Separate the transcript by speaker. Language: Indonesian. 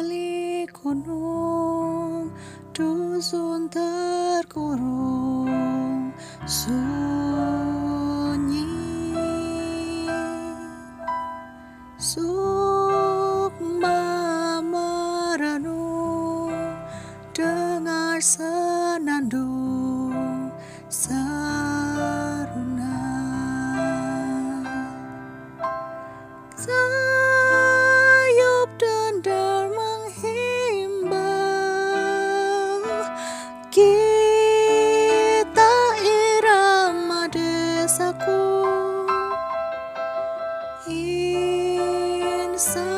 Speaker 1: balik gunung dusun terkurung sunyi. Sukma merenung dengar senandung sun.